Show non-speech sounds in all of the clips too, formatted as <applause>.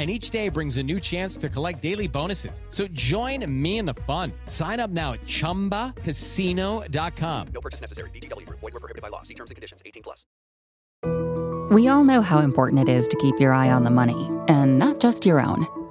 and each day brings a new chance to collect daily bonuses. So join me in the fun. Sign up now at ChumbaCasino.com. No purchase necessary. VGW. Void were prohibited by law. See terms and conditions. 18 plus. We all know how important it is to keep your eye on the money, and not just your own.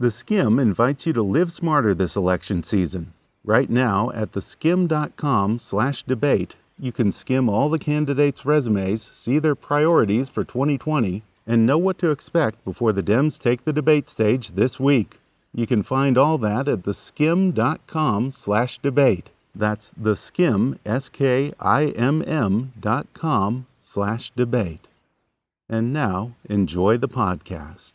The Skimm invites you to live smarter this election season. Right now, at theskimm.com/debate, you can skim all the candidates' resumes, see their priorities for 2020, and know what to expect before the Dems take the debate stage this week. You can find all that at theskimm.com/debate. That's theskimm, S-K-I-M-M dot com slash debate. And now, enjoy the podcast.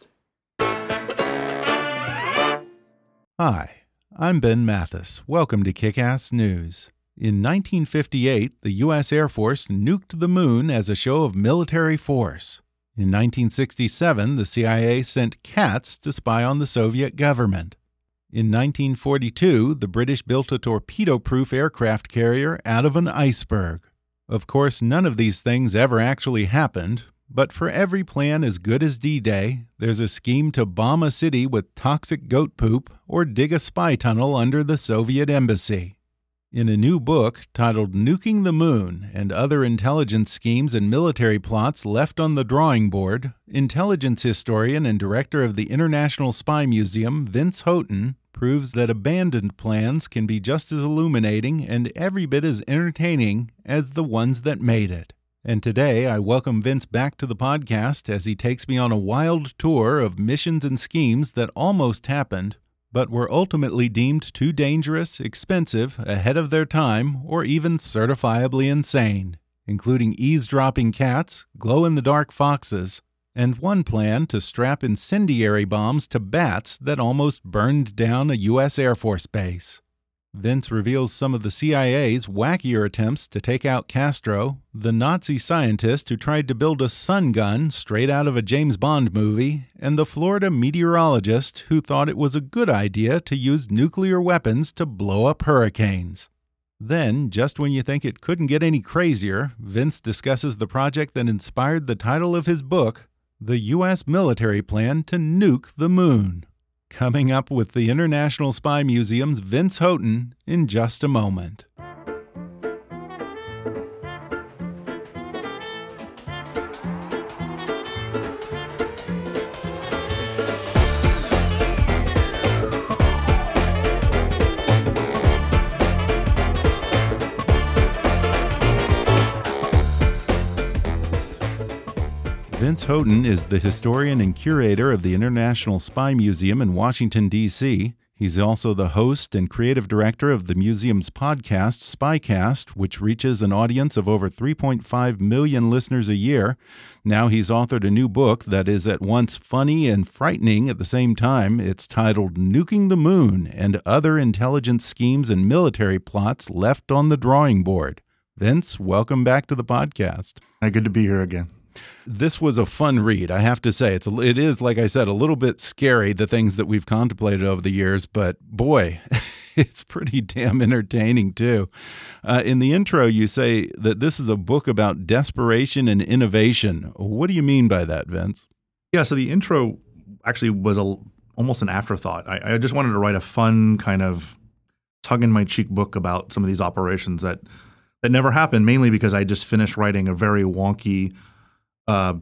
Hi, I'm Ben Mathis. Welcome to Kick Ass News. In 1958, the U.S. Air Force nuked the moon as a show of military force. In 1967, the CIA sent cats to spy on the Soviet government. In 1942, the British built a torpedo proof aircraft carrier out of an iceberg. Of course, none of these things ever actually happened, but for every plan as good as D Day, there's a scheme to bomb a city with toxic goat poop or dig a spy tunnel under the Soviet embassy. In a new book titled Nuking the Moon and Other Intelligence Schemes and Military Plots Left on the Drawing Board, intelligence historian and director of the International Spy Museum, Vince Houghton, proves that abandoned plans can be just as illuminating and every bit as entertaining as the ones that made it. And today I welcome Vince back to the podcast as he takes me on a wild tour of missions and schemes that almost happened, but were ultimately deemed too dangerous, expensive, ahead of their time, or even certifiably insane, including eavesdropping cats, glow in the dark foxes, and one plan to strap incendiary bombs to bats that almost burned down a U.S. Air Force base. Vince reveals some of the CIA's wackier attempts to take out Castro, the Nazi scientist who tried to build a sun gun straight out of a James Bond movie, and the Florida meteorologist who thought it was a good idea to use nuclear weapons to blow up hurricanes. Then, just when you think it couldn't get any crazier, Vince discusses the project that inspired the title of his book, The U.S. Military Plan to Nuke the Moon. Coming up with the International Spy Museum's Vince Houghton in just a moment. Vince Houghton is the historian and curator of the International Spy Museum in Washington, D.C. He's also the host and creative director of the museum's podcast, Spycast, which reaches an audience of over 3.5 million listeners a year. Now he's authored a new book that is at once funny and frightening at the same time. It's titled Nuking the Moon and Other Intelligence Schemes and Military Plots Left on the Drawing Board. Vince, welcome back to the podcast. Good to be here again this was a fun read. I have to say, it's a, it is like I said, a little bit scary the things that we've contemplated over the years, but boy, <laughs> it's pretty damn entertaining too. Uh, in the intro, you say that this is a book about desperation and innovation. What do you mean by that, Vince? Yeah, so the intro actually was a almost an afterthought. I, I just wanted to write a fun kind of tug in my cheek book about some of these operations that that never happened, mainly because I just finished writing a very wonky uh,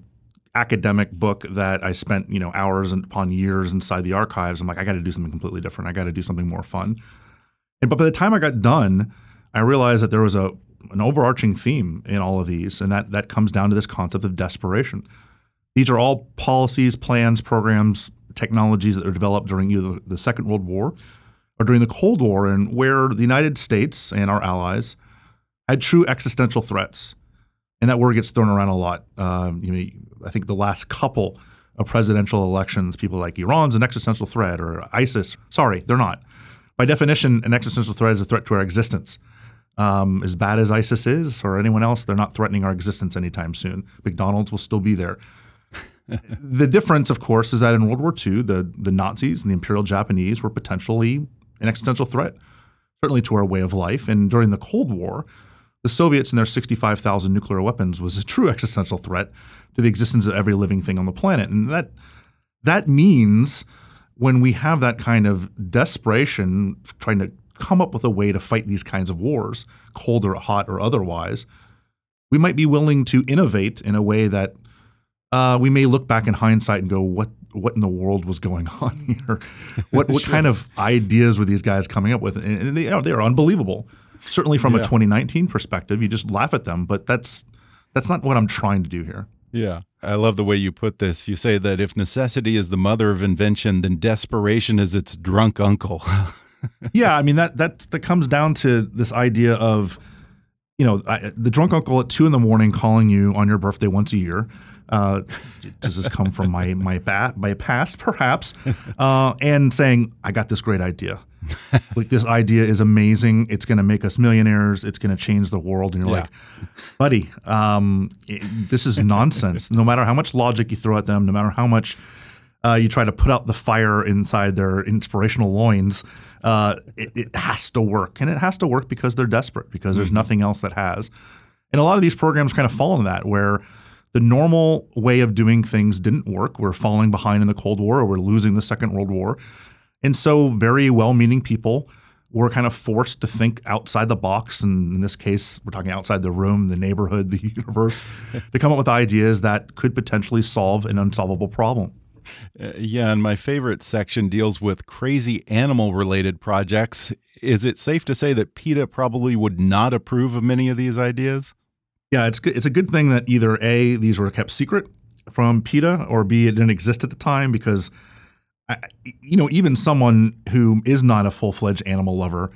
academic book that I spent you know hours and upon years inside the archives. I'm like, I got to do something completely different. I got to do something more fun. And but by the time I got done, I realized that there was a an overarching theme in all of these, and that that comes down to this concept of desperation. These are all policies, plans, programs, technologies that were developed during either the Second World War or during the Cold War, and where the United States and our allies had true existential threats. And that word gets thrown around a lot. Um, you know, I think the last couple of presidential elections, people like Iran's an existential threat or ISIS. Sorry, they're not. By definition, an existential threat is a threat to our existence. Um, as bad as ISIS is or anyone else, they're not threatening our existence anytime soon. McDonald's will still be there. <laughs> the difference, of course, is that in World War II, the, the Nazis and the Imperial Japanese were potentially an existential threat, certainly to our way of life. And during the Cold War, the Soviets and their 65,000 nuclear weapons was a true <laughs> existential threat to the existence of every living thing on the planet. And that that means when we have that kind of desperation trying to come up with a way to fight these kinds of wars, cold or hot or otherwise, we might be willing to innovate in a way that uh, we may look back in hindsight and go, "What what in the world was going <laughs> on here? What what <laughs> kind of ideas were these guys coming up with?" And they are they are unbelievable. Certainly, from Yeah. a 2019 perspective, you just laugh at them, but that's that's not what I'm trying to do here. Yeah. I love the way you put this. You say that if necessity is the mother of invention, then desperation is its drunk uncle. <laughs> yeah, I mean that that that comes down to this idea of, you know, I, the drunk uncle at two in the morning calling you on your birthday once a year. Uh, does this come from my my ba- my past, perhaps? <laughs> Uh, and saying, "I got this great idea. <laughs> like this idea is amazing. It's going to make us millionaires. It's going to change the world." And you're Yeah. like, "Buddy, um, it- this is nonsense. no matter how much logic you throw at them, no matter how much." uh, you try to put out the fire inside their inspirational loins, uh, it, it has to work. And it has to work because they're desperate, because there's nothing else that has. And a lot of these programs kind of fall into that, where the normal way of doing things didn't work. We're falling behind in the Cold War, or we're losing the Second World War. And so, very well meaning people were kind of forced to think outside the box. And in this case, we're talking outside the room, the neighborhood, the <laughs> universe, to come up with ideas that could potentially solve an unsolvable problem. Uh, yeah, and my favorite section deals with crazy animal related projects. Is it safe to say that PETA probably would not approve of many of these ideas? Yeah, it's good. It's a good thing that either a these were kept secret from PETA, or b it didn't exist at the time because, you know, even someone who is not a full fledged animal lover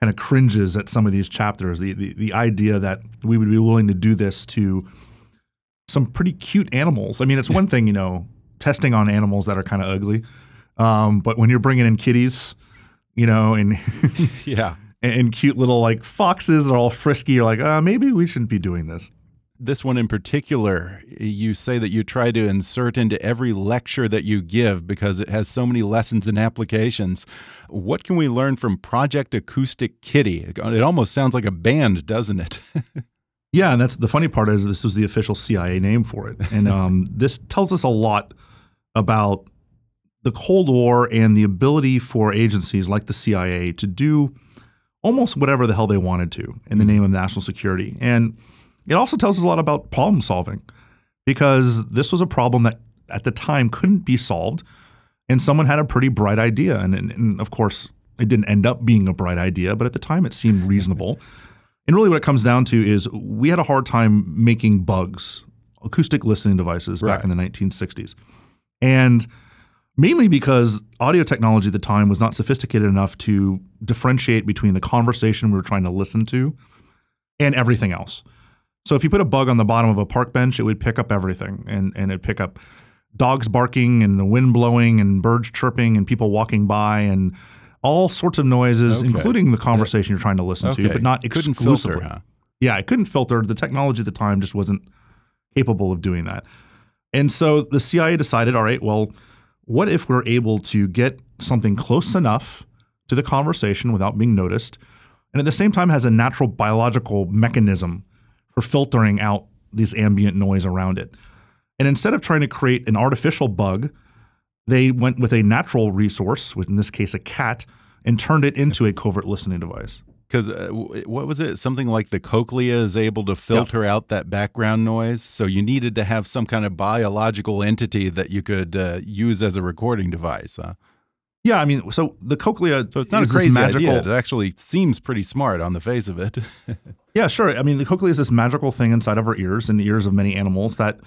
kind of cringes at some of these chapters. The, the the idea that we would be willing to do this to some pretty cute animals. I mean, it's one thing, you know, testing on animals that are kind of ugly, um, but when you're bringing in kitties, you know, and <laughs> Yeah. <laughs> and cute little like foxes that are all frisky, you're like, uh, maybe we shouldn't be doing this. This one in particular, you say that you try to insert into every lecture that you give because it has so many lessons and applications. What can we learn from Project Acoustic Kitty? It almost sounds like a band, doesn't it? <laughs> Yeah, and that's the funny part is this was the official CIA name for it, and <laughs> um, this tells us a lot about the Cold War and the ability for agencies like the CIA to do almost whatever the hell they wanted to in the name of national security. And it also tells us a lot about problem solving because this was a problem that at the time couldn't be solved, and someone had a pretty bright idea, and, and, and of course it didn't end up being a bright idea, but at the time it seemed reasonable. <laughs> And really, what it comes down to is we had a hard time making bugs, acoustic listening devices back in the 1960s. And mainly because audio technology at the time was not sophisticated enough to differentiate between the conversation we were trying to listen to and everything else. So if you put a bug on the bottom of a park bench, it would pick up everything and, and it'd pick up dogs barking and the wind blowing and birds chirping and people walking by and all sorts of noises, Okay. including the conversation you're trying to listen to, but not It couldn't exclusively. filter, huh? Yeah, it couldn't filter. The technology at the time just wasn't capable of doing that. And so the CIA decided, all right, well, what if we're able to get something close enough to the conversation without being noticed, and at the same time has a natural biological mechanism for filtering out this ambient noise around it. And instead of trying to create an artificial bug, they went with a natural resource, with in this case a cat, and turned it into a covert listening device. Because uh, what was it? Something like the cochlea is able to filter out that background noise. So you needed to have some kind of biological entity that you could uh, use as a recording device. Huh? Yeah, I mean, so the cochlea. So it's not a crazy magical, idea. It actually seems pretty smart on the face of it. <laughs> Yeah, sure. I mean, the cochlea is this magical thing inside of our ears and the ears of many animals that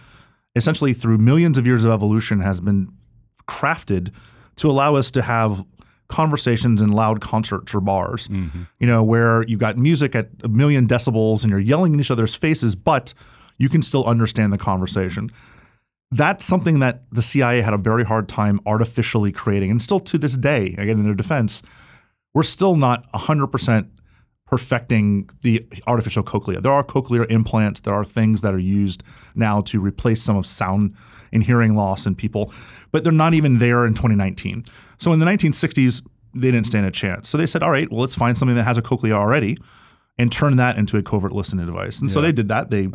essentially through millions of years of evolution has been crafted to allow us to have conversations in loud concerts or bars. Mm-hmm. You know, where you've got music at a million decibels and you're yelling in each other's faces, but you can still understand the conversation. That's something that the CIA had a very hard time artificially creating. And still to this day, again, in their defense, we're still not 100% perfecting the artificial cochlea. There are cochlear implants, there are things that are used now to replace some of sound and hearing loss in people, but they're not even there in 2019. So in the 1960s, they didn't stand a chance. So they said, all right, well, let's find something that has a cochlea already and turn that into a covert listening device. And so they did that. They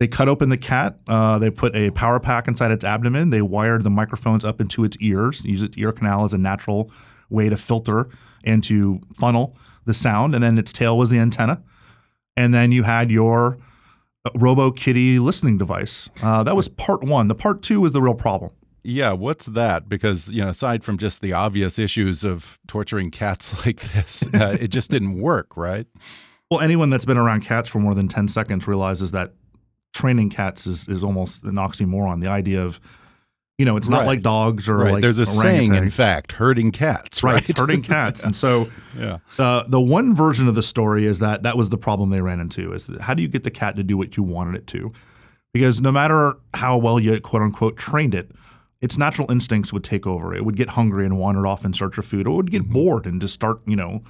they cut open the cat. Uh, they put a power pack inside its abdomen. They wired the microphones up into its ears. Use its ear canal as a natural way to filter and to funnel the sound. And then its tail was the antenna. And then you had your uh, Robo Kitty listening device. Uh, that was part one. The part two was the real problem. yeah, what's that? Because you know, aside from just the obvious issues of torturing cats <laughs> like this, uh, it just didn't work, right? Well, anyone that's been around cats for more than 10 seconds realizes that training cats is, is almost an oxymoron. The idea of, you know, it's not Right. like dogs or right. like There's a saying, in fact, herding cats, right, right? herding cats. And so <laughs> yeah. uh, the one version of the story is that that was the problem they ran into is that how do you get the cat to do what you wanted it to? Because no matter how well you quote unquote trained it, its natural instincts would take over. It would get hungry and wander off in search of food. Or it would get bored and just start, you know,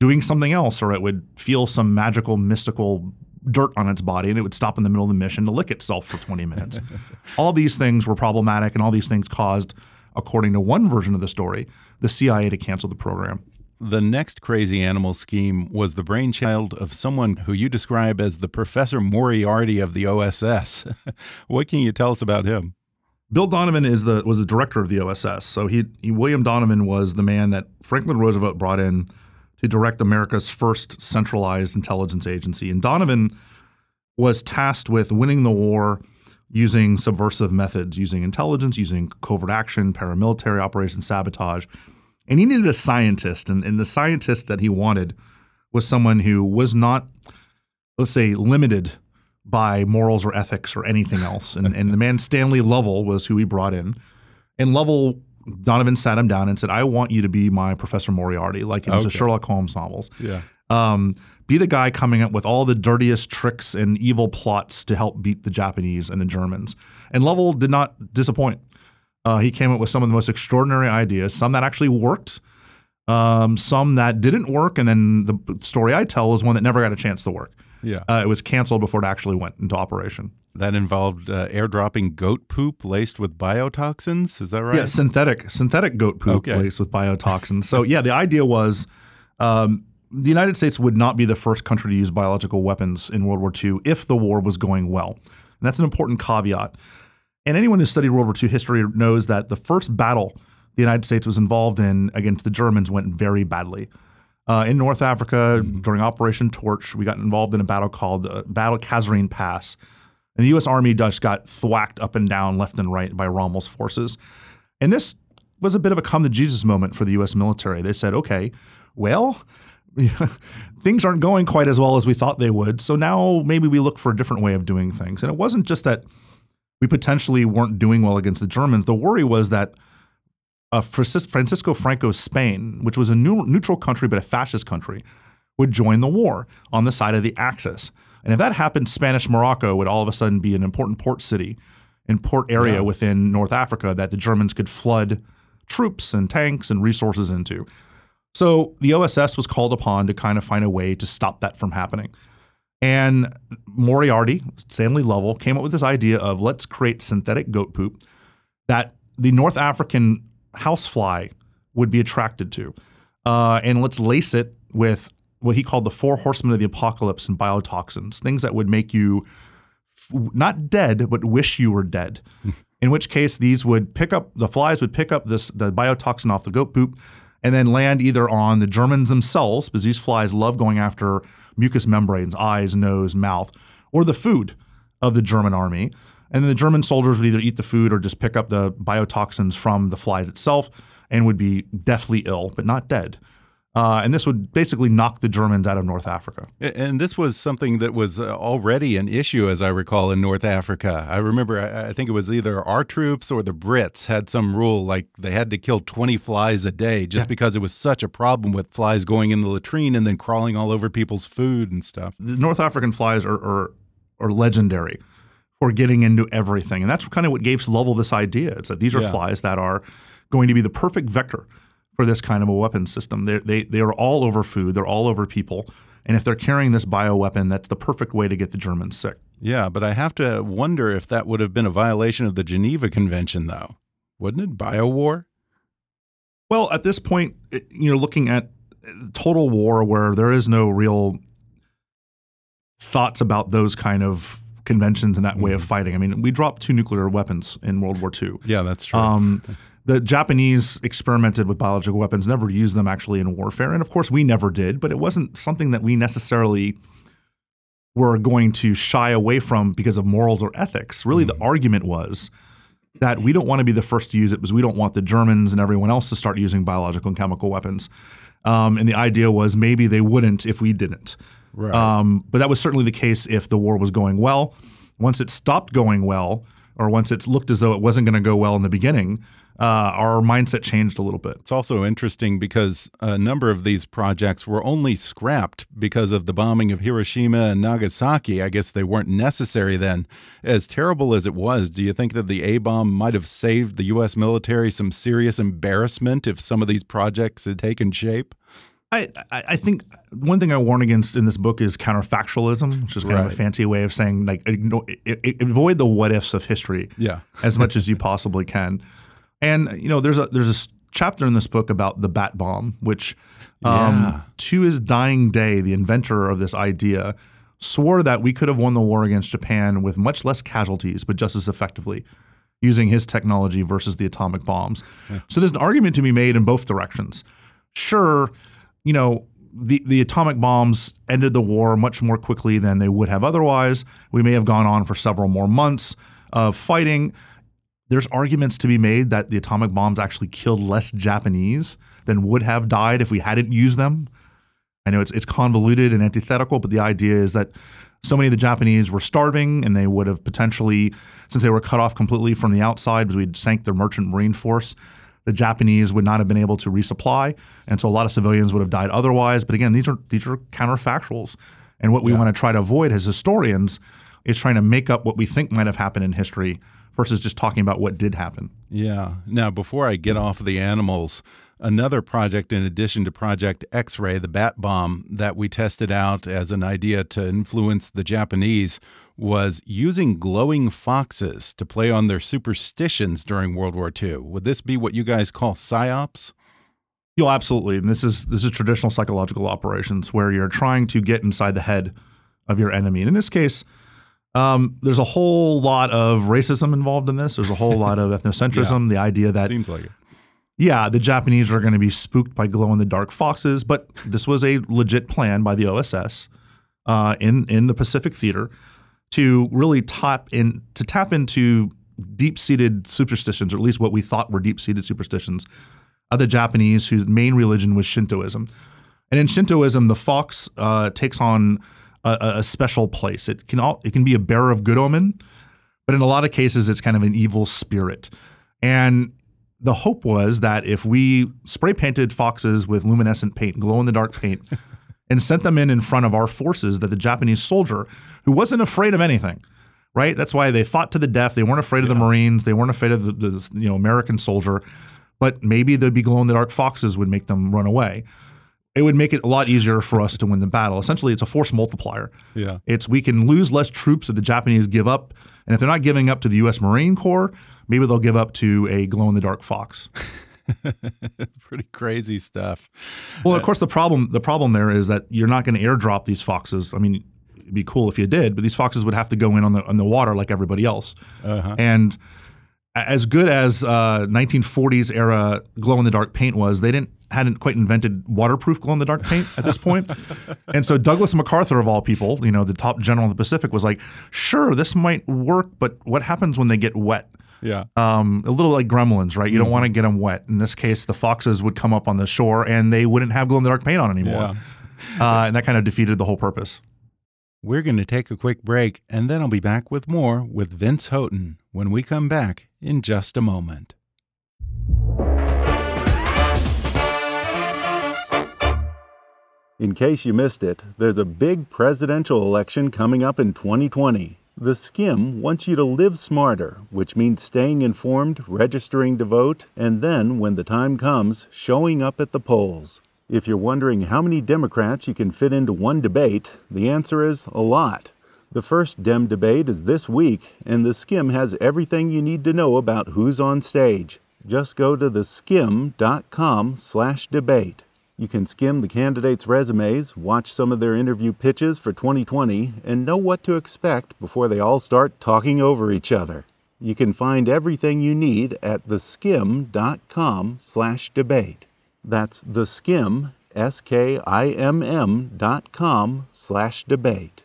doing something else. Or it would feel some magical, mystical dirt on its body and it would stop in the middle of the mission to lick itself for 20 minutes. <laughs> all these things were problematic and all these things caused, according to one version of the story, the CIA to cancel the program. The next crazy animal scheme was the brainchild of someone who you describe as the Professor Moriarty of the OSS. <laughs> what can you tell us about him? Bill Donovan is the was the director of the OSS. So he, he William Donovan was the man that Franklin Roosevelt brought in to direct America's first centralized intelligence agency. And Donovan was tasked with winning the war using subversive methods, using intelligence, using covert action, paramilitary operations, sabotage. And he needed a scientist. And, and the scientist that he wanted was someone who was not, let's say, limited by morals or ethics or anything else. And, and the man Stanley Lovell was who he brought in. And Lovell, Donovan sat him down and said, I want you to be my Professor Moriarty, like in the Okay. Sherlock Holmes novels. Yeah. Um, be the guy coming up with all the dirtiest tricks and evil plots to help beat the Japanese and the Germans. And Lovell did not disappoint. Uh, he came up with some of the most extraordinary ideas, some that actually worked, um, some that didn't work. And then the story I tell is one that never got a chance to work. Yeah. Uh, it was canceled before it actually went into operation. that involved uh, airdropping goat poop laced with biotoxins. Is that right? Yeah, synthetic synthetic goat poop Okay. laced with biotoxins. so yeah, the idea was um, the United States would not be the first country to use biological weapons in World War II if the war was going well. And that's an important caveat. And anyone who studied World War II history knows that the first battle the United States was involved in against the Germans went very badly. Uh, in North Africa, during Operation Torch, we got involved in a battle called uh, Battle Kasserine Pass. And the U.S. Army just got thwacked up and down, left and right by Rommel's forces. And this was a bit of a come to Jesus moment for the U.S. military. They said, okay, well, <laughs> things aren't going quite as well as we thought they would. So now maybe we look for a different way of doing things. And it wasn't just that we potentially weren't doing well against the Germans. The worry was that uh, Francisco Franco's Spain, which was a neu- neutral country but a fascist country, would join the war on the side of the Axis. And if that happened, Spanish Morocco would all of a sudden be an important port city and port area within North Africa that the Germans could flood troops and tanks and resources into. So the OSS was called upon to kind of find a way to stop that from happening. And Moriarty, Stanley Lovell, came up with this idea of let's create synthetic goat poop that the North African housefly would be attracted to. Uh, and let's lace it with what he called the four horsemen of the apocalypse and biotoxins, things that would make you f- not dead, but wish you were dead. <laughs> In which case, these would pick up the flies would pick up this the biotoxin off the goat poop, and then land either on the Germans themselves, because these flies love going after mucous membranes, eyes, nose, mouth, or the food of the German army. And then the German soldiers would either eat the food or just pick up the biotoxins from the flies itself and would be deathly ill, but not dead. Uh, and this would basically knock the Germans out of North Africa. And this was something that was uh, already an issue, as I recall, in North Africa. I remember, I think it was either our troops or the Brits had some rule like they had to kill 20 flies a day just yeah. because it was such a problem with flies going in the latrine and then crawling all over people's food and stuff. The North African flies are, are, are legendary for getting into everything. And that's kind of what gave Lovell this idea. It's that these are yeah. flies that are going to be the perfect vector for this kind of a weapon system. They're, they they are all over food. They're all over people. And if they're carrying this bioweapon, that's the perfect way to get the Germans sick. Yeah, but I have to wonder if that would have been a violation of the Geneva Convention, though, wouldn't it? Biowar. Well, at this point, you know, looking at total war where there is no real thoughts about those kind of conventions and that way of mm-hmm. fighting. I mean, we dropped two nuclear weapons in World War II. Yeah, that's true. Um, <laughs> the Japanese experimented with biological weapons, never used them actually in warfare. And of course, we never did, but it wasn't something that we necessarily were going to shy away from because of morals or ethics. Really, mm-hmm. the argument was that we don't want to be the first to use it because we don't want the Germans and everyone else to start using biological and chemical weapons. Um, and the idea was maybe they wouldn't if we didn't. Right. Um, but that was certainly the case if the war was going well. Once it stopped going well, or once it looked as though it wasn't going to go well in the beginning, uh, our mindset changed a little bit. It's also interesting because a number of these projects were only scrapped because of the bombing of Hiroshima and Nagasaki. I guess they weren't necessary then. As terrible as it was, do you think that the A bomb might have saved the U.S. military some serious embarrassment if some of these projects had taken shape? I, I think one thing I warn against in this book is counterfactualism, which is kind right. of a fancy way of saying like ignore, avoid the what ifs of history yeah. <laughs> as much as you possibly can. And you know, there's a there's a chapter in this book about the bat bomb, which um, yeah. to his dying day, the inventor of this idea swore that we could have won the war against Japan with much less casualties, but just as effectively using his technology versus the atomic bombs. Yeah. So there's an argument to be made in both directions. Sure, you know, the, the atomic bombs ended the war much more quickly than they would have otherwise. We may have gone on for several more months of fighting there's arguments to be made that the atomic bombs actually killed less Japanese than would have died if we hadn't used them. I know it's it's convoluted and antithetical, but the idea is that so many of the Japanese were starving and they would have potentially, since they were cut off completely from the outside because we'd sank their merchant marine force, the Japanese would not have been able to resupply. And so a lot of civilians would have died otherwise. But again, these are these are counterfactuals. And what we yeah. want to try to avoid as historians is trying to make up what we think might have happened in history versus just talking about what did happen. Yeah. Now, before I get off the animals, another project in addition to Project X ray, the bat bomb that we tested out as an idea to influence the Japanese was using glowing foxes to play on their superstitions during World War II. Would this be what you guys call psyops? Yeah, absolutely. And this is this is traditional psychological operations where you're trying to get inside the head of your enemy. And in this case, um, there's a whole lot of racism involved in this. There's a whole lot of <laughs> ethnocentrism. yeah. The idea that seems like it. Yeah, the Japanese are going to be spooked by glow in the dark foxes, but this was a legit plan by the OSS uh, in in the Pacific Theater to really tap in to tap into deep seated superstitions, or at least what we thought were deep seated superstitions of the Japanese, whose main religion was Shintoism. And in Shintoism, the fox uh, takes on a, a special place. It can all, it can be a bearer of good omen, but in a lot of cases, it's kind of an evil spirit. And the hope was that if we spray painted foxes with luminescent paint, glow in the dark paint, <laughs> and sent them in in front of our forces, that the Japanese soldier, who wasn't afraid of anything, right? That's why they fought to the death. They weren't afraid of the Marines. They weren't afraid of the, the you know American soldier. But maybe the glow in the dark foxes would make them run away it would make it a lot easier for us to win the battle. Essentially, it's a force multiplier. Yeah. It's we can lose less troops if the Japanese give up, and if they're not giving up to the U.S. Marine Corps, maybe they'll give up to a glow in the dark fox. <laughs> Pretty crazy stuff. Well, of course, the problem the problem there is that you're not going to airdrop these foxes. I mean, it'd be cool if you did, but these foxes would have to go in on the on the water like everybody else. Uh-huh. And as good as uh, 1940s era glow in the dark paint was, they didn't hadn't quite invented waterproof glow in the dark paint at this point. <laughs> and so Douglas MacArthur of all people, you know, the top general in the Pacific was like, "Sure, this might work, but what happens when they get wet?" Yeah. Um, a little like gremlins, right? You Mm-hmm. don't want to get them wet. In this case, the foxes would come up on the shore and they wouldn't have glow in the dark paint on anymore. Uh, and that kind of defeated the whole purpose. We're going to take a quick break, and then I'll be back with more with Vince Houghton when we come back in just a moment. In case you missed it, there's a big presidential election coming up in 2020. The Skimm wants you to live smarter, which means staying informed, registering to vote, and then, when the time comes, showing up at the polls. If you're wondering how many Democrats you can fit into one debate, the answer is a lot. The first Dem debate is this week, and the Skimm has everything you need to know about who's on stage. Just go to theskimm.com/debate. You can skim the candidates' resumes, watch some of their interview pitches for 2020, and know what to expect before they all start talking over each other. You can find everything you need at theskimm.com/debate. That's theskimm, S-K-I-M-M dot com slash debate.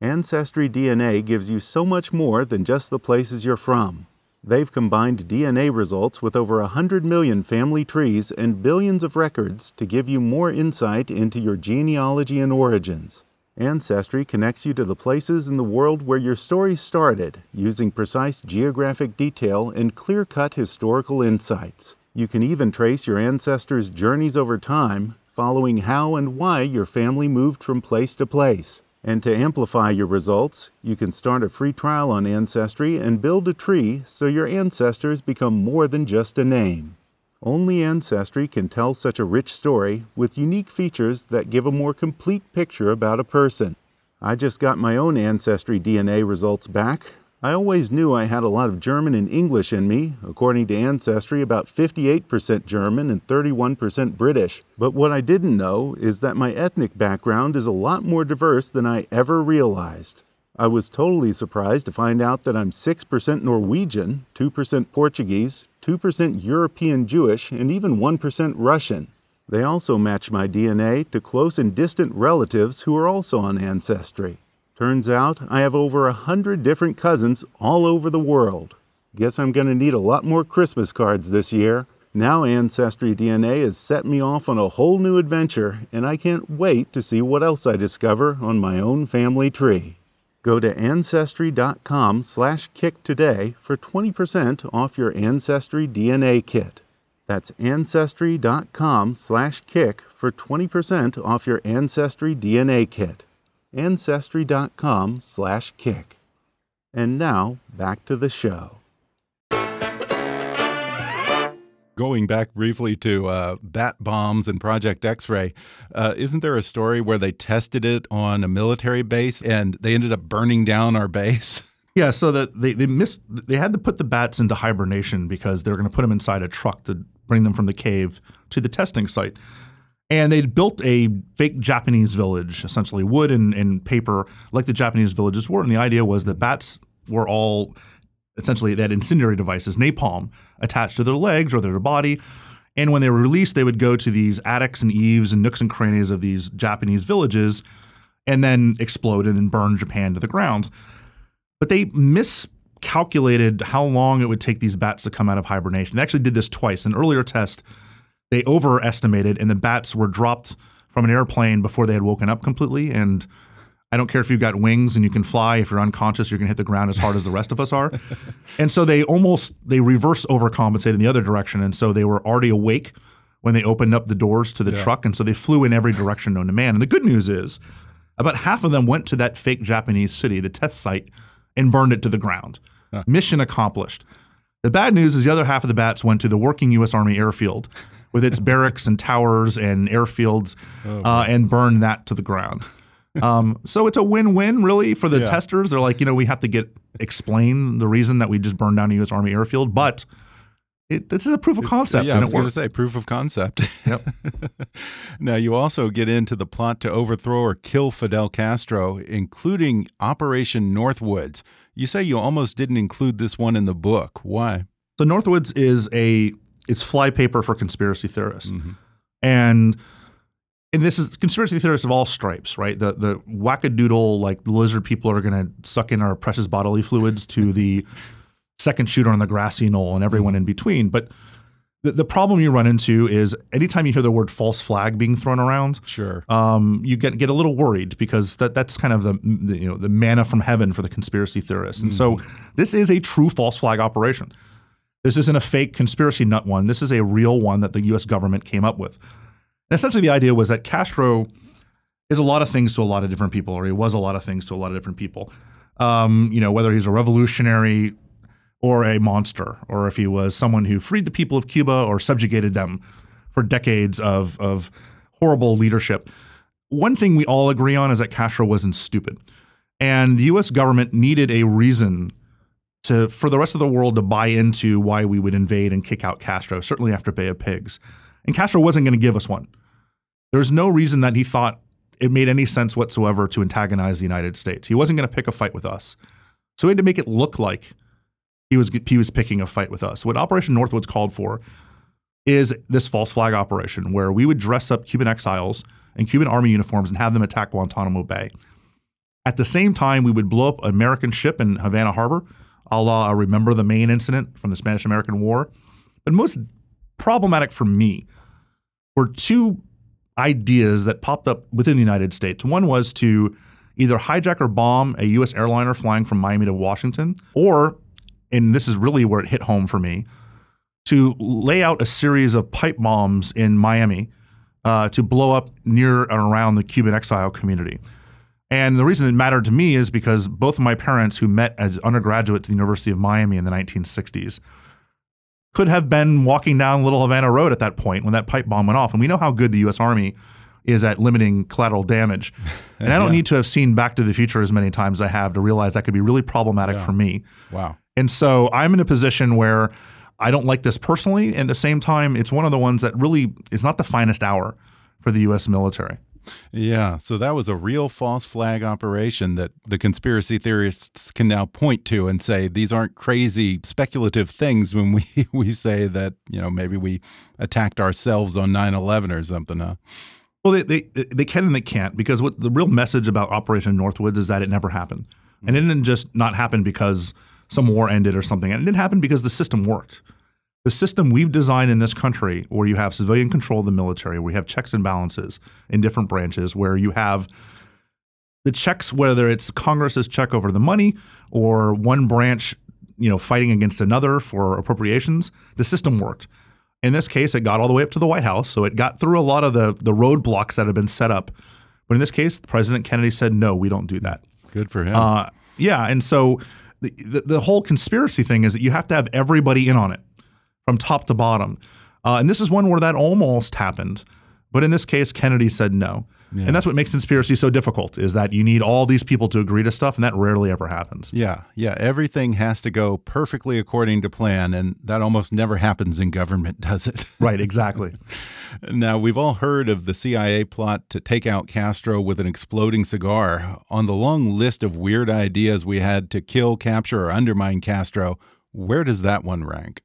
Ancestry DNA gives you so much more than just the places you're from. They've combined DNA results with over 100 million family trees and billions of records to give you more insight into your genealogy and origins. Ancestry connects you to the places in the world where your story started using precise geographic detail and clear cut historical insights. You can even trace your ancestors' journeys over time, following how and why your family moved from place to place. And to amplify your results, you can start a free trial on Ancestry and build a tree so your ancestors become more than just a name. Only Ancestry can tell such a rich story with unique features that give a more complete picture about a person. I just got my own Ancestry DNA results back. I always knew I had a lot of German and English in me, according to Ancestry, about 58% German and 31% British. But what I didn't know is that my ethnic background is a lot more diverse than I ever realized. I was totally surprised to find out that I'm 6% Norwegian, 2% Portuguese, 2% European Jewish, and even 1% Russian. They also match my DNA to close and distant relatives who are also on Ancestry. Turns out I have over a hundred different cousins all over the world. Guess I'm going to need a lot more Christmas cards this year. Now Ancestry DNA has set me off on a whole new adventure, and I can't wait to see what else I discover on my own family tree. Go to ancestry.com/kick today for 20% off your Ancestry DNA kit. That's ancestry.com/kick for 20% off your Ancestry DNA kit ancestry.com slash kick. And now, back to the show. Going back briefly to uh, bat bombs and Project X ray, uh, isn't there a story where they tested it on a military base and they ended up burning down our base? <laughs> Yeah, so that they they missed they had to put the bats into hibernation because they were going to put them inside a truck to bring them from the cave to the testing site. And they built a fake Japanese village, essentially wood and, and paper, like the Japanese villages were. And the idea was that bats were all essentially that incendiary devices, napalm, attached to their legs or their body. And when they were released, they would go to these attics and eaves and nooks and crannies of these Japanese villages and then explode and then burn Japan to the ground. But they miscalculated how long it would take these bats to come out of hibernation. They actually did this twice. An earlier test, they overestimated, and the bats were dropped from an airplane before they had woken up completely. And I don't care if you've got wings and you can fly. If you're unconscious, you're going to hit the ground as hard as the rest of us are. <laughs> and so they almost they reverse overcompensated in the other direction, and so they were already awake when they opened up the doors to the truck, and so they flew in every direction known to man. And the good news is, about half of them went to that fake Japanese city, the test site, and burned it to the ground. Mission accomplished. The bad news is the other half of the bats went to the working U.S. Army airfield with its barracks and towers and airfields uh, and burn that to the ground. <laughs> Um, so it's a win-win, really, for the Yeah. testers. They're like, you know, we have to get explain the reason that we just burned down a U.S. Army airfield, but it, this is a proof of concept. yeah, I was going to say proof of concept. Yep. <laughs> now, you also get into the plot to overthrow or kill Fidel Castro, including Operation Northwoods. You say you almost didn't include this one in the book. Why? So Northwoods is a it's flypaper for conspiracy theorists, and and this is conspiracy theorists of all stripes, right? The the wackadoodle like the lizard people are going to suck in our precious bodily fluids to the <laughs> second shooter on the grassy knoll and everyone in between. But the, the problem you run into is anytime you hear the word false flag being thrown around, Sure. um, you get get a little worried because that that's kind of the, the you know the manna from heaven for the conspiracy theorists. And so this is a true false flag operation. This isn't a fake conspiracy nut one. This is a real one that the U.S. government came up with. And essentially, the idea was that Castro is a lot of things to a lot of different people, or he was a lot of things to a lot of different people. Um, you know, whether he's a revolutionary or a monster, or if he was someone who freed the people of Cuba or subjugated them for decades of, of horrible leadership. One thing we all agree on is that Castro wasn't stupid. And the US government needed a reason to for the rest of the world to buy into why we would invade and kick out Castro, certainly after Bay of Pigs. And Castro wasn't going to give us one. There's no reason that he thought it made any sense whatsoever to antagonize the United States. He wasn't going to pick a fight with us. So we had to make it look like he was he was picking a fight with us. What Operation Northwoods called for is this false flag operation where we would dress up Cuban exiles in Cuban army uniforms and have them attack Guantanamo Bay. At the same time, we would blow up an American ship in Havana Harbor, a la Remember the Maine incident from the Spanish American War. But most problematic for me were two ideas that popped up within the United States. One was to either hijack or bomb a U.S. airliner flying from Miami to Washington, or, and this is really where it hit home for me, to lay out a series of pipe bombs in Miami uh, to blow up near and around the Cuban exile community. And the reason it mattered to me is because both of my parents, who met as undergraduates at the University of Miami in the 1960s, could have been walking down Little Havana Road at that point when that pipe bomb went off. And we know how good the U.S. Army is at limiting collateral damage. <laughs> And I don't need to have seen Back to the Future as many times as I have to realize that could be really problematic for me. Wow. And so I'm in a position where I don't like this personally. And at the same time, it's one of the ones that really is not the finest hour for the U.S. military. Yeah, so that was a real false flag operation that the conspiracy theorists can now point to and say these aren't crazy speculative things when we <laughs> we say that, you know, maybe we attacked ourselves on 9/11 or something, huh? Well, they, they they can and they can't because what the real message about Operation Northwoods is that it never happened, and it didn't just not happen because some war ended or something. And it didn't happen because the system worked. The system we've designed in this country, where you have civilian control of the military, where you have checks and balances in different branches, where you have the checks, whether it's Congress's check over the money or one branch, you know, fighting against another for appropriations, the system worked. In this case, it got all the way up to the White House, so it got through a lot of the the roadblocks that had been set up. But in this case, President Kennedy said, "No, we don't do that." Good for him. Uh, yeah, and so the, the the whole conspiracy thing is that you have to have everybody in on it from top to bottom, uh, and this is one where that almost happened, but in this case, Kennedy said no, and that's what makes conspiracy so difficult is that you need all these people to agree to stuff, and that rarely ever happens. yeah, yeah, everything has to go perfectly according to plan and that almost never happens in government, <laughs> does it? Right, exactly. <laughs> Now, we've all heard of the CIA plot to take out Castro with an exploding cigar. On the long list of weird ideas we had to kill, capture, or undermine Castro, where does that one rank?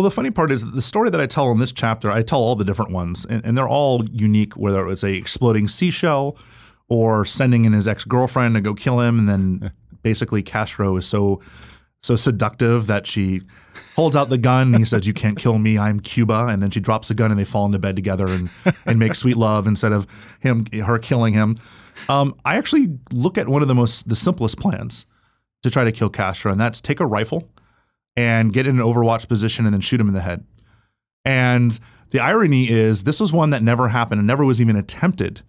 Well, the funny part is that the story that I tell in this chapter, I tell all the different ones, and, and they're all unique. Whether it's a exploding seashell, or sending in his ex girlfriend to go kill him, and then <laughs> basically Castro is so so seductive that she holds out the gun. and He says, "You can't kill me. I'm Cuba," and then she drops the gun, and they fall into bed together and and make sweet love instead of him her killing him. Um, I actually look at one of the most the simplest plans to try to kill Castro, and that's take a rifle and get in an overwatch position and then shoot him in the head. And the irony is, this was one that never happened and never was even attempted.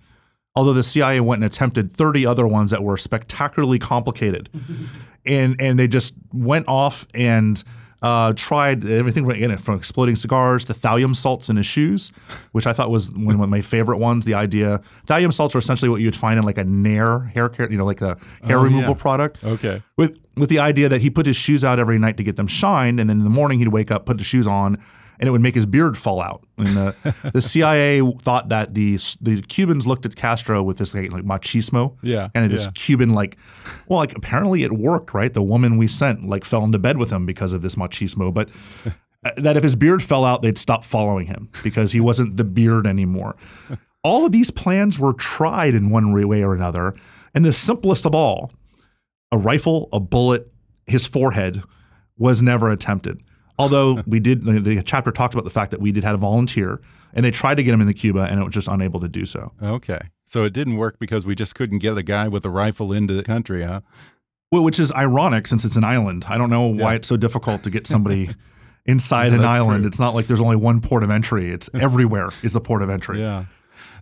Although the CIA went and attempted 30 other ones that were spectacularly complicated. <laughs> and, and they just went off and uh, tried everything from, again, from exploding cigars to thallium salts in his shoes, which I thought was one of my favorite ones. The idea thallium salts are essentially what you would find in like a Nair hair care, you know, like a hair Oh, removal yeah. product Okay. with with the idea that he put his shoes out every night to get them shined, and then in the morning he'd wake up, put the shoes on, and it would make his beard fall out. And the, the <laughs> CIA thought that the the Cubans looked at Castro with this like, like machismo, Yeah, and this yeah. Cuban like, well, like apparently it worked, right? The woman we sent like fell into bed with him because of this machismo, but. <laughs> uh, That if his beard fell out, they'd stop following him because he wasn't the beard anymore. <laughs> All of these plans were tried in one way or another. And the simplest of all, a rifle, a bullet, his forehead was never attempted. Although we did, the, the chapter talked about the fact that we did have a volunteer, and they tried to get him into Cuba, and it was just unable to do so. Okay. So it didn't work because we just couldn't get a guy with a rifle into the country, huh? Well, which is ironic since it's an island. I don't know why Yeah. it's so difficult to get somebody <laughs> inside Yeah, an island. true. It's not like there's only one port of entry. It's <laughs> everywhere is the port of entry. Yeah.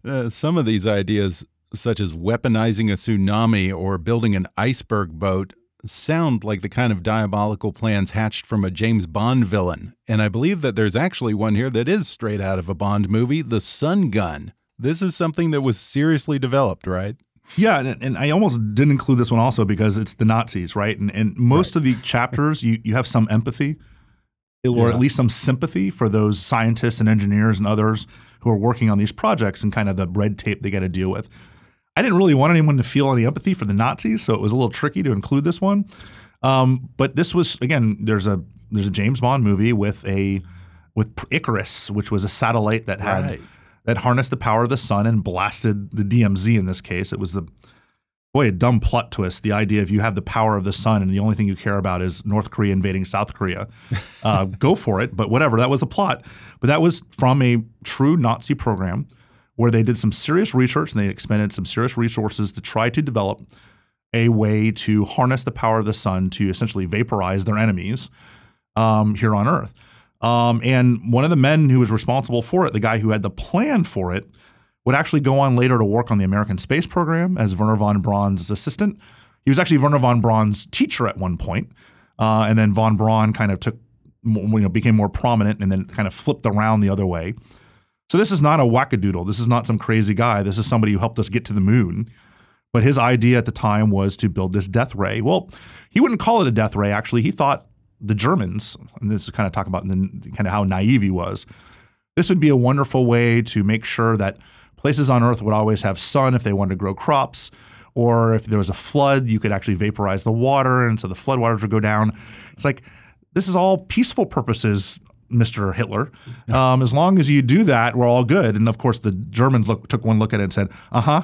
Uh, some of these ideas, such as weaponizing a tsunami or building an iceberg boat, sound like the kind of diabolical plans hatched from a James Bond villain. And I believe that there's actually one here that is straight out of a Bond movie The Sun Gun. This is something that was seriously developed, right? Yeah, and, and I almost didn't include this one also because it's the Nazis, right? And, and most of the <laughs> chapters, you, you have some empathy or Yeah. at least some sympathy for those scientists and engineers and others who are working on these projects and kind of the red tape they got to deal with. I didn't really want anyone to feel any empathy for the Nazis, so it was a little tricky to include this one. Um, but this was again, there's a there's a James Bond movie with a with Icarus, which was a satellite that had Right. that harnessed the power of the sun and blasted the DMZ. In this case, it was the boy a dumb plot twist. The idea if you have the power of the sun and the only thing you care about is North Korea invading South Korea, uh, <laughs> go for it. But whatever, that was the plot. But that was from a true Nazi program where they did some serious research and they expended some serious resources to try to develop a way to harness the power of the sun to essentially vaporize their enemies um, here on Earth. Um, and one of the men who was responsible for it, the guy who had the plan for it, would actually go on later to work on the American space program as Wernher von Braun's assistant. He was actually Wernher von Braun's teacher at one point, uh, and then von Braun kind of took, you know, became more prominent, and then kind of flipped around the other way. So this is not a wackadoodle. This is not some crazy guy. This is somebody who helped us get to the moon. But his idea at the time was to build this death ray. Well, he wouldn't call it a death ray. Actually, he thought the Germans, and this is kind of talk about the, kind of how naive he was. This would be a wonderful way to make sure that places on Earth would always have sun if they wanted to grow crops, or if there was a flood, you could actually vaporize the water, and so the floodwaters would go down. It's like this is all peaceful purposes, Mister Hitler. Um, as long as you do that, we're all good. And of course, the Germans look, took one look at it and said, "Uh huh,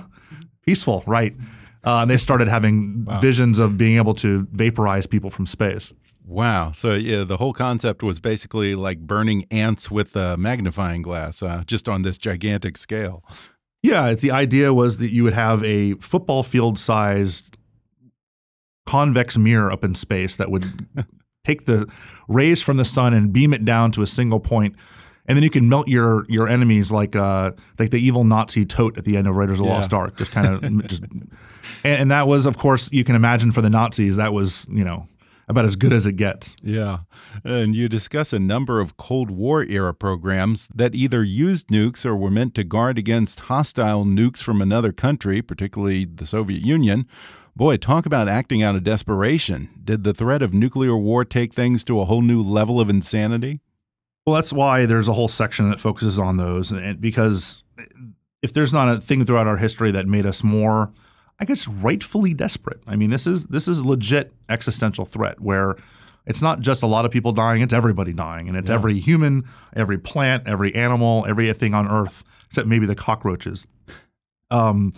peaceful, right?" Uh, and they started having visions of being able to vaporize people from space. Wow. So yeah, the whole concept was basically like burning ants with a magnifying glass, uh, just on this gigantic scale. Yeah, it's the idea was that you would have a football field sized convex mirror up in space that would take the rays from the sun and beam it down to a single. And then you can melt your your enemies like uh like the evil Nazi Toht at the end of Raiders of the Yeah. Lost Ark. Just kind of <laughs> just and, and that was of course you can imagine for the Nazis that was, you know, about as good as it gets. Yeah. And you discuss a number of Cold War era programs that either used nukes or were meant to guard against hostile nukes from another country, particularly the Soviet Union. Boy, talk about acting out of desperation. Did the threat of nuclear war take things to a whole new level of insanity? Well, that's why there's a whole section that focuses on those, and, because if there's not a thing throughout our history that made us more, I guess, rightfully desperate. I mean, this is this is a legit existential threat where it's not just a lot of people dying; it's everybody dying, and it's every human, every plant, every animal, everything on Earth, except maybe the cockroaches. Um,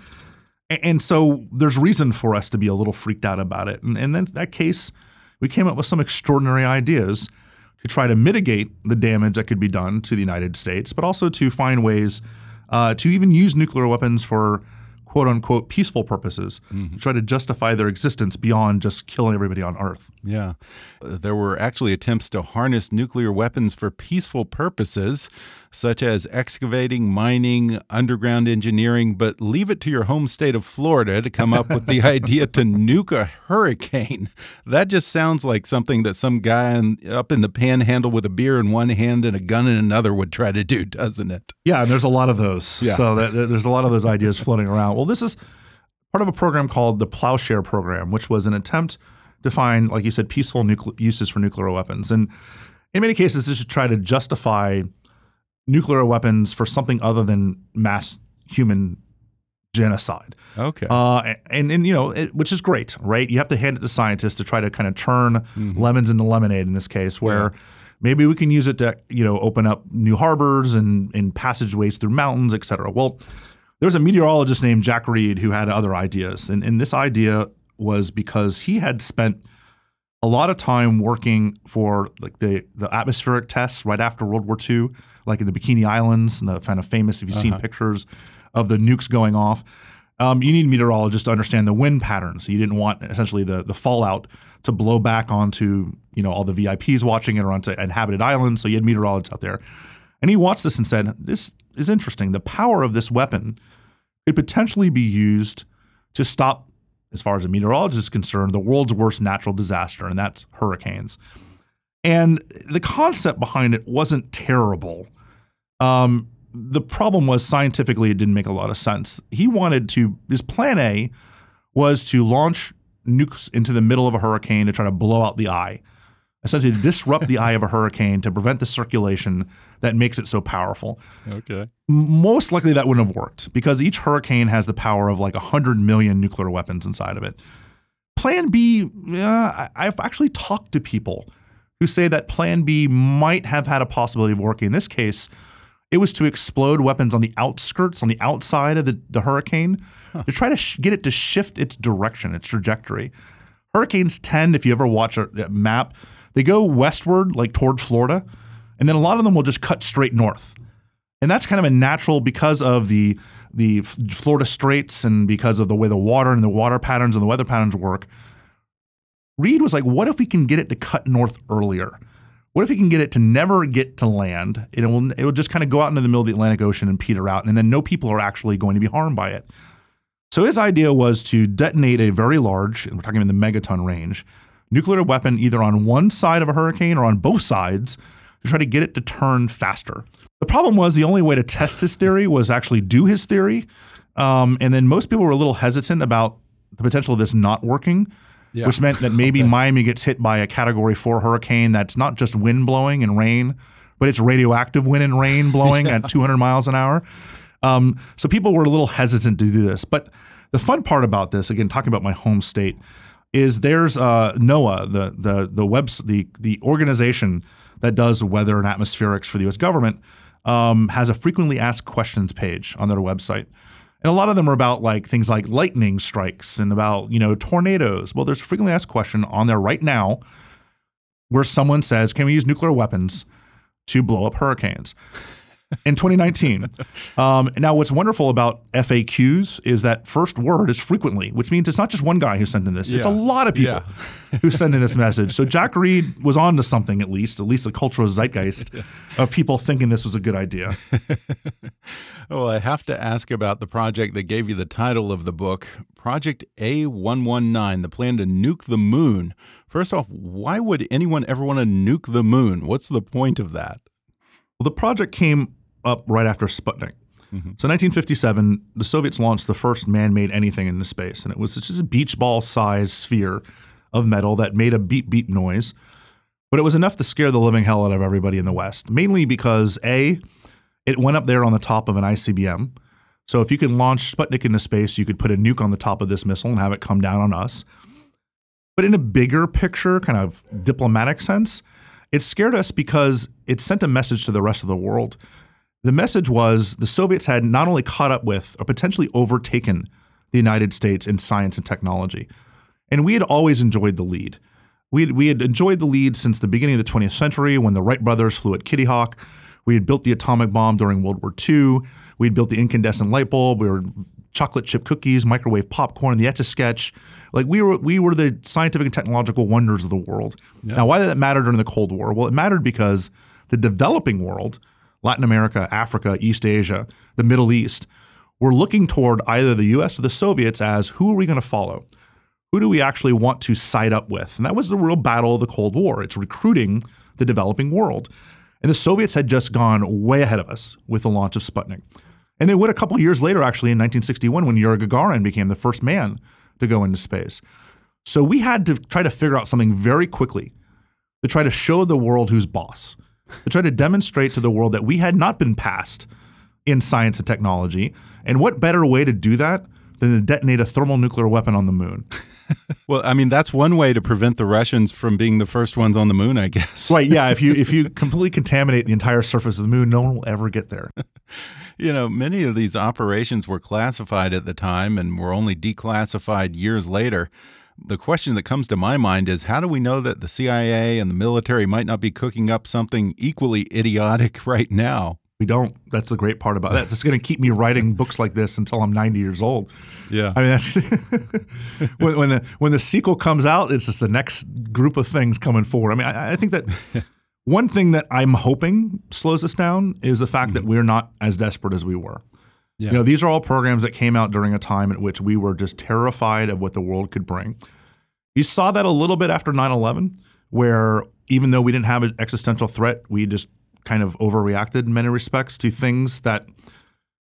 and so there's reason for us to be a little freaked out about it. And, and then in that case, we came up with some extraordinary ideas to try to mitigate the damage that could be done to the United States, but also to find ways uh, to even use nuclear weapons for quote unquote peaceful purposes, to try to justify their existence beyond just killing everybody on Earth. Yeah. There were actually attempts to harness nuclear weapons for peaceful purposes, such as excavating, mining, underground engineering, but leave it to your home state of Florida to come up with the <laughs> idea to nuke a hurricane. That just sounds like something that some guy in, up in the panhandle with a beer in one hand and a gun in another would try to do, doesn't it? Yeah, and there's a lot of those. Yeah. So that, there's a lot of those ideas floating around. Well, this is part of a program called the Plowshare Program, which was an attempt to find, like you said, peaceful uses for nuclear weapons. And in many cases, this is to try to justify nuclear weapons for something other than mass human genocide. Okay. Uh, and and you know, it, which is great, right? You have to hand it to scientists to try to kind of turn lemons into lemonade in this case, where maybe we can use it to you know open up new harbors and and passageways through mountains, et cetera. Well, there's a meteorologist named Jack Reed who had other ideas, and and this idea was because he had spent a lot of time working for like the the atmospheric tests right after World War II, like in the Bikini Islands and the kind of famous if you've seen pictures of the nukes going off. Um, you need meteorologists to understand the wind patterns. So You didn't want essentially the the fallout to blow back onto you know all the VIPs watching it or onto inhabited islands. So you had meteorologists out there, and he watched this and said, "This is interesting. The power of this weapon could potentially be used to stop, as far as a meteorologist is concerned, the world's worst natural disaster, and that's hurricanes." And the concept behind it wasn't terrible. Um, the problem was scientifically it didn't make a lot of sense. He wanted to his plan A was to launch nukes into the middle of a hurricane to try to blow out the eye. Essentially to disrupt the eye of a hurricane to prevent the circulation that makes it so powerful. Okay. Most likely that wouldn't have worked because each hurricane has the power of like 100 million nuclear weapons inside of it. Plan B, I- I've actually talked to people who say that Plan B might have had a possibility of working. In this case, it was to explode weapons on the outskirts, on the outside of the, the hurricane, to try to sh- get it to shift its direction, its trajectory. Hurricanes tend, if you ever watch a, a map, they go westward, like toward Florida, and then a lot of them will just cut straight north. And that's kind of a natural because of the the Florida Straits and because of the way the water and the water patterns and the weather patterns work. Reed was like, what if we can get it to cut north earlier? What if we can get it to never get to land? It will it will just kind of go out into the middle of the Atlantic Ocean and peter out, and then no people are actually going to be harmed by it. So his idea was to detonate a very large, and we're talking in the megaton range, nuclear weapon either on one side of a hurricane or on both sides to try to get it to turn faster. The problem was the only way to test his theory was actually do his theory. Um, and then most people were a little hesitant about the potential of this not working, which meant that maybe <laughs> Miami gets hit by a category four hurricane that's not just wind blowing and rain, but it's radioactive wind and rain <laughs> blowing at 200 miles an hour. Um, so people were a little hesitant to do this. But the fun part about this, again, talking about my home state, is there's uh, NOAA, the the the webs the the organization that does weather and atmospherics for the U.S. government, um, has a frequently asked questions page on their website. And a lot of them are about like things like lightning strikes and about, you know, tornadoes. Well, there's a frequently asked question on there right now where someone says, Can we use nuclear weapons to blow up hurricanes? In 2019. <laughs> Um, now, what's wonderful about FAQs is that first word is frequently, which means it's not just one guy who sent in this. It's a lot of people Yeah. <laughs> who send in this message. So Jack Reed was on to something at least, at least the cultural zeitgeist <laughs> of people thinking this was a good idea. Well, I have to ask about the project that gave you the title of the book, Project A119, the plan to nuke the moon. First off, why would anyone ever want to nuke the moon? What's the point of that? Well, the project came up right after Sputnik. So, 1957, the Soviets launched the first man-made anything into space, and it was just a beach ball-sized sphere of metal that made a beep beep noise. But it was enough to scare the living hell out of everybody in the West, mainly because a, it went up there on the top of an ICBM. So if you can launch Sputnik into space, you could put a nuke on the top of this missile and have it come down on us. But in a bigger picture, kind of diplomatic sense, it scared us because it sent a message to the rest of the world. The message was the Soviets had not only caught up with or potentially overtaken the United States in science and technology, and we had always enjoyed the lead. We had, we had enjoyed the lead since the beginning of the 20th century when the Wright brothers flew at Kitty Hawk. We had built the atomic bomb during World War II. We had built the incandescent light bulb. We were chocolate chip cookies, microwave popcorn, the Etch a Sketch. Like we were, we were the scientific and technological wonders of the world. Now, why did that matter during the Cold War? Well, it mattered because the developing world, Latin America, Africa, East Asia, the Middle East, we're looking toward either the U.S. or the Soviets as who are we going to follow? Who do we actually want to side up with? And that was the real battle of the Cold War. It's recruiting the developing world. And the Soviets had just gone way ahead of us with the launch of Sputnik. And they would a couple years later, actually, in 1961, when Yuri Gagarin became the first man to go into space. So we had to try to figure out something very quickly to try to show the world who's boss, to try to demonstrate to the world that we had not been passed in science and technology. And what better way to do that than to detonate a thermonuclear weapon on the moon? <laughs> Well, I mean, that's one way to prevent the Russians from being the first ones on the moon, I guess. right? Yeah. If you if you <laughs> completely contaminate the entire surface of the moon, no one will ever get there. <laughs> You know, many of these operations were classified at the time and were only declassified years later. The question that comes to my mind is how do we know that the CIA and the military might not be cooking up something equally idiotic <laughs> right now? We don't. That's the great part about that. It's going to keep me writing books like this until I'm 90 years old. Yeah. I mean, that's <laughs> when, when the when the sequel comes out, it's just the next group of things coming forward. I mean, I, I think that <laughs> one thing that I'm hoping slows us down is the fact that we're not as desperate as we were. Yeah. You know, these are all programs that came out during a time at which we were just terrified of what the world could bring. You saw that a little bit after 9 11, where even though we didn't have an existential threat, we just kind of overreacted in many respects to things that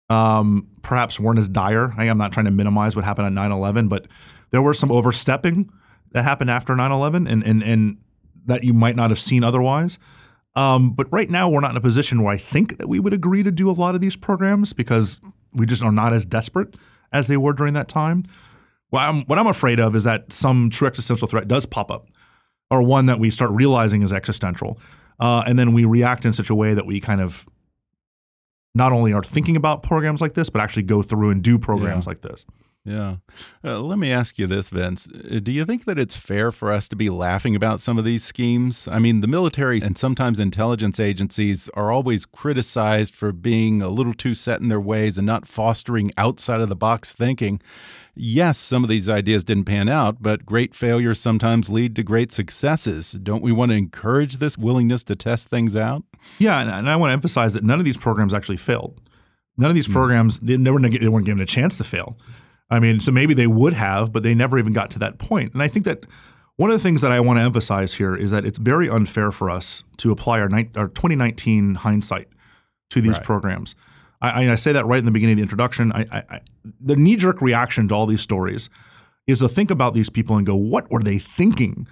um, perhaps weren't as dire. I, I'm not trying to minimize what happened at 9 11, but there were some overstepping that happened after 9 11 and, and, and that you might not have seen otherwise. Um, but right now, we're not in a position where I think that we would agree to do a lot of these programs because we just are not as desperate as they were during that time. Well, I'm, what I'm afraid of is that some true existential threat does pop up, or one that we start realizing is existential, uh, and then we react in such a way that we kind of not only are thinking about programs like this, but actually go through and do programs Yeah. like this. Yeah. Uh, let me ask you this, Vince. Uh, Do you think that it's fair for us to be laughing about some of these schemes? I mean, the military and sometimes intelligence agencies are always criticized for being a little too set in their ways and not fostering outside of the box thinking. Yes, some of these ideas didn't pan out, but great failures sometimes lead to great successes. Don't we want to encourage this willingness to test things out? Yeah, and, and I want to emphasize that none of these programs actually failed. None of these programs they never they weren't given a chance to fail. I mean, so maybe they would have, but they never even got to that point. And I think that one of the things that I want to emphasize here is that it's very unfair for us to apply our, ni- our 2019 hindsight to these Right. programs. I, I- I say that right in the beginning of the introduction. I, I, I, the knee jerk reaction to all these stories is to think about these people and go, what were they thinking?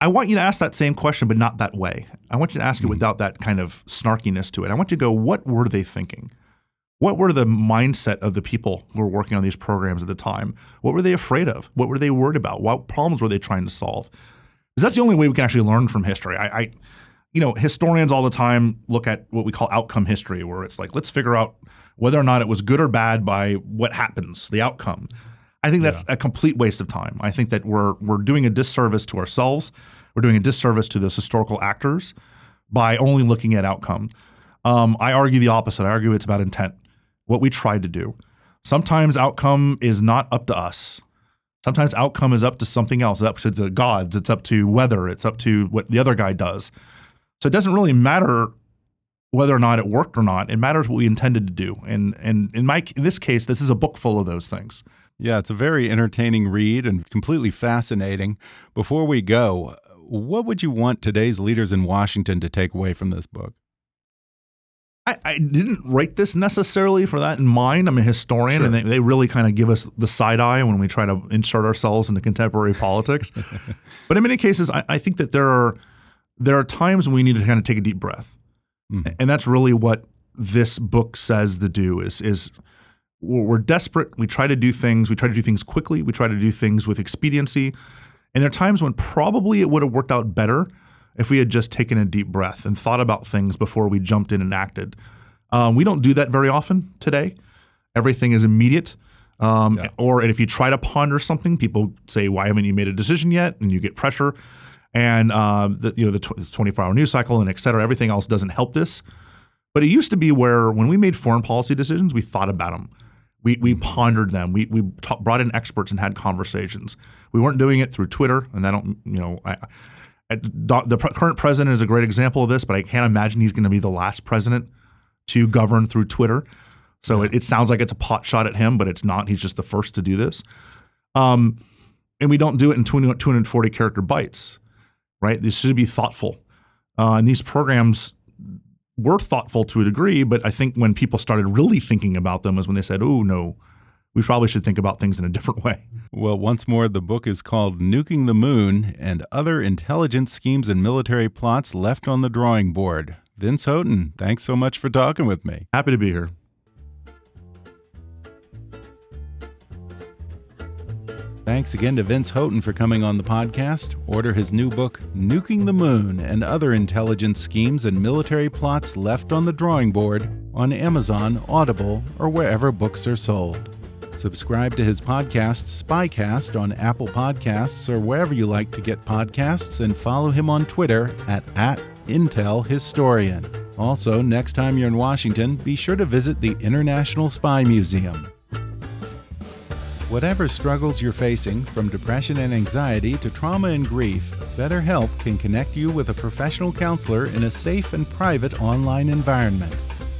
I want you to ask that same question, but not that way. I want you to ask it hmm. without that kind of snarkiness to it. I want you to go, what were they thinking? What were the mindset of the people who were working on these programs at the time? What were they afraid of? What were they worried about? What problems were they trying to solve? Because that's the only way we can actually learn from history. I, I, you know, historians all the time look at what we call outcome history, where it's like, let's figure out whether or not it was good or bad by what happens, the outcome. I think that's a complete waste of time. I think that we're we're doing a disservice to ourselves. We're doing a disservice to those historical actors by only looking at outcome. Um, I argue the opposite. I argue it's about intent, what we tried to do. Sometimes outcome is not up to us. Sometimes outcome is up to something else. It's up to the gods. It's up to weather. It's up to what the other guy does. So it doesn't really matter whether or not it worked or not. It matters what we intended to do. And and in my in this case, this is a book full of those things. Yeah, it's a very entertaining read and completely fascinating. Before we go, what would you want today's leaders in Washington to take away from this book? I, I didn't write this necessarily for that in mind. I'm a historian, and they, they really kind of give us the side eye when we try to insert ourselves into contemporary <laughs> politics. but in many cases, I, I think that there are there are times when we need to kind of take a deep breath, hmm. and that's really what this book says to do. Is is we're we're desperate. We try to do things. We try to do things quickly. We try to do things with expediency. And there are times when probably it would have worked out better if we had just taken a deep breath and thought about things before we jumped in and acted. Um, we don't do that very often today. Everything is immediate. Um, Or and if you try to ponder something, people say, "Why haven't you made a decision yet?" And you get pressure, and uh, the, you know the 24-hour news cycle and et cetera. Everything else doesn't help this. But it used to be where when we made foreign policy decisions, we thought about them. We, we pondered them. We, we ta- brought in experts and had conversations. We weren't doing it through Twitter, and I don't, you know, I, the current president is a great example of this, but I can't imagine he's going to be the last president to govern through Twitter. So it, it sounds like it's a pot shot at him, but it's not. He's just the first to do this. Um, and we don't do it in 20, 240 character bytes, right? This should be thoughtful. Uh, and these programs were thoughtful to a degree, but I think when people started really thinking about them is when they said, oh, no, we probably should think about things in a different way. Well, once more, the book is called Nuking the Moon and Other Intelligence Schemes and Military Plots Left on the Drawing Board. Vince Houghton, thanks so much for talking with me. Happy to be here. Thanks again to Vince Houghton for coming on the podcast. Order his new book, Nuking the Moon and Other Intelligence Schemes and Military Plots Left on the Drawing Board, on Amazon, Audible, or wherever books are sold. Subscribe to his podcast, Spycast, on Apple Podcasts or wherever you like to get podcasts, and follow him on Twitter at, at IntelHistorian. Also, next time you're in Washington, be sure to visit the International Spy Museum. Whatever struggles you're facing, from depression and anxiety to trauma and grief, BetterHelp can connect you with a professional counselor in a safe and private online environment.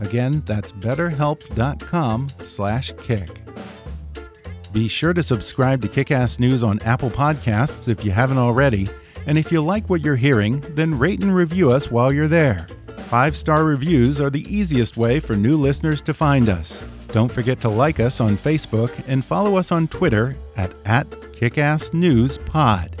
Again, that's betterhelp.com slash kick. Be sure to subscribe to Kickass News on Apple Podcasts if you haven't already, and if you like what you're hearing, then rate and review us while you're there. Five-star reviews are the easiest way for new listeners to find us. Don't forget to like us on Facebook and follow us on Twitter at, at KickassNewsPod.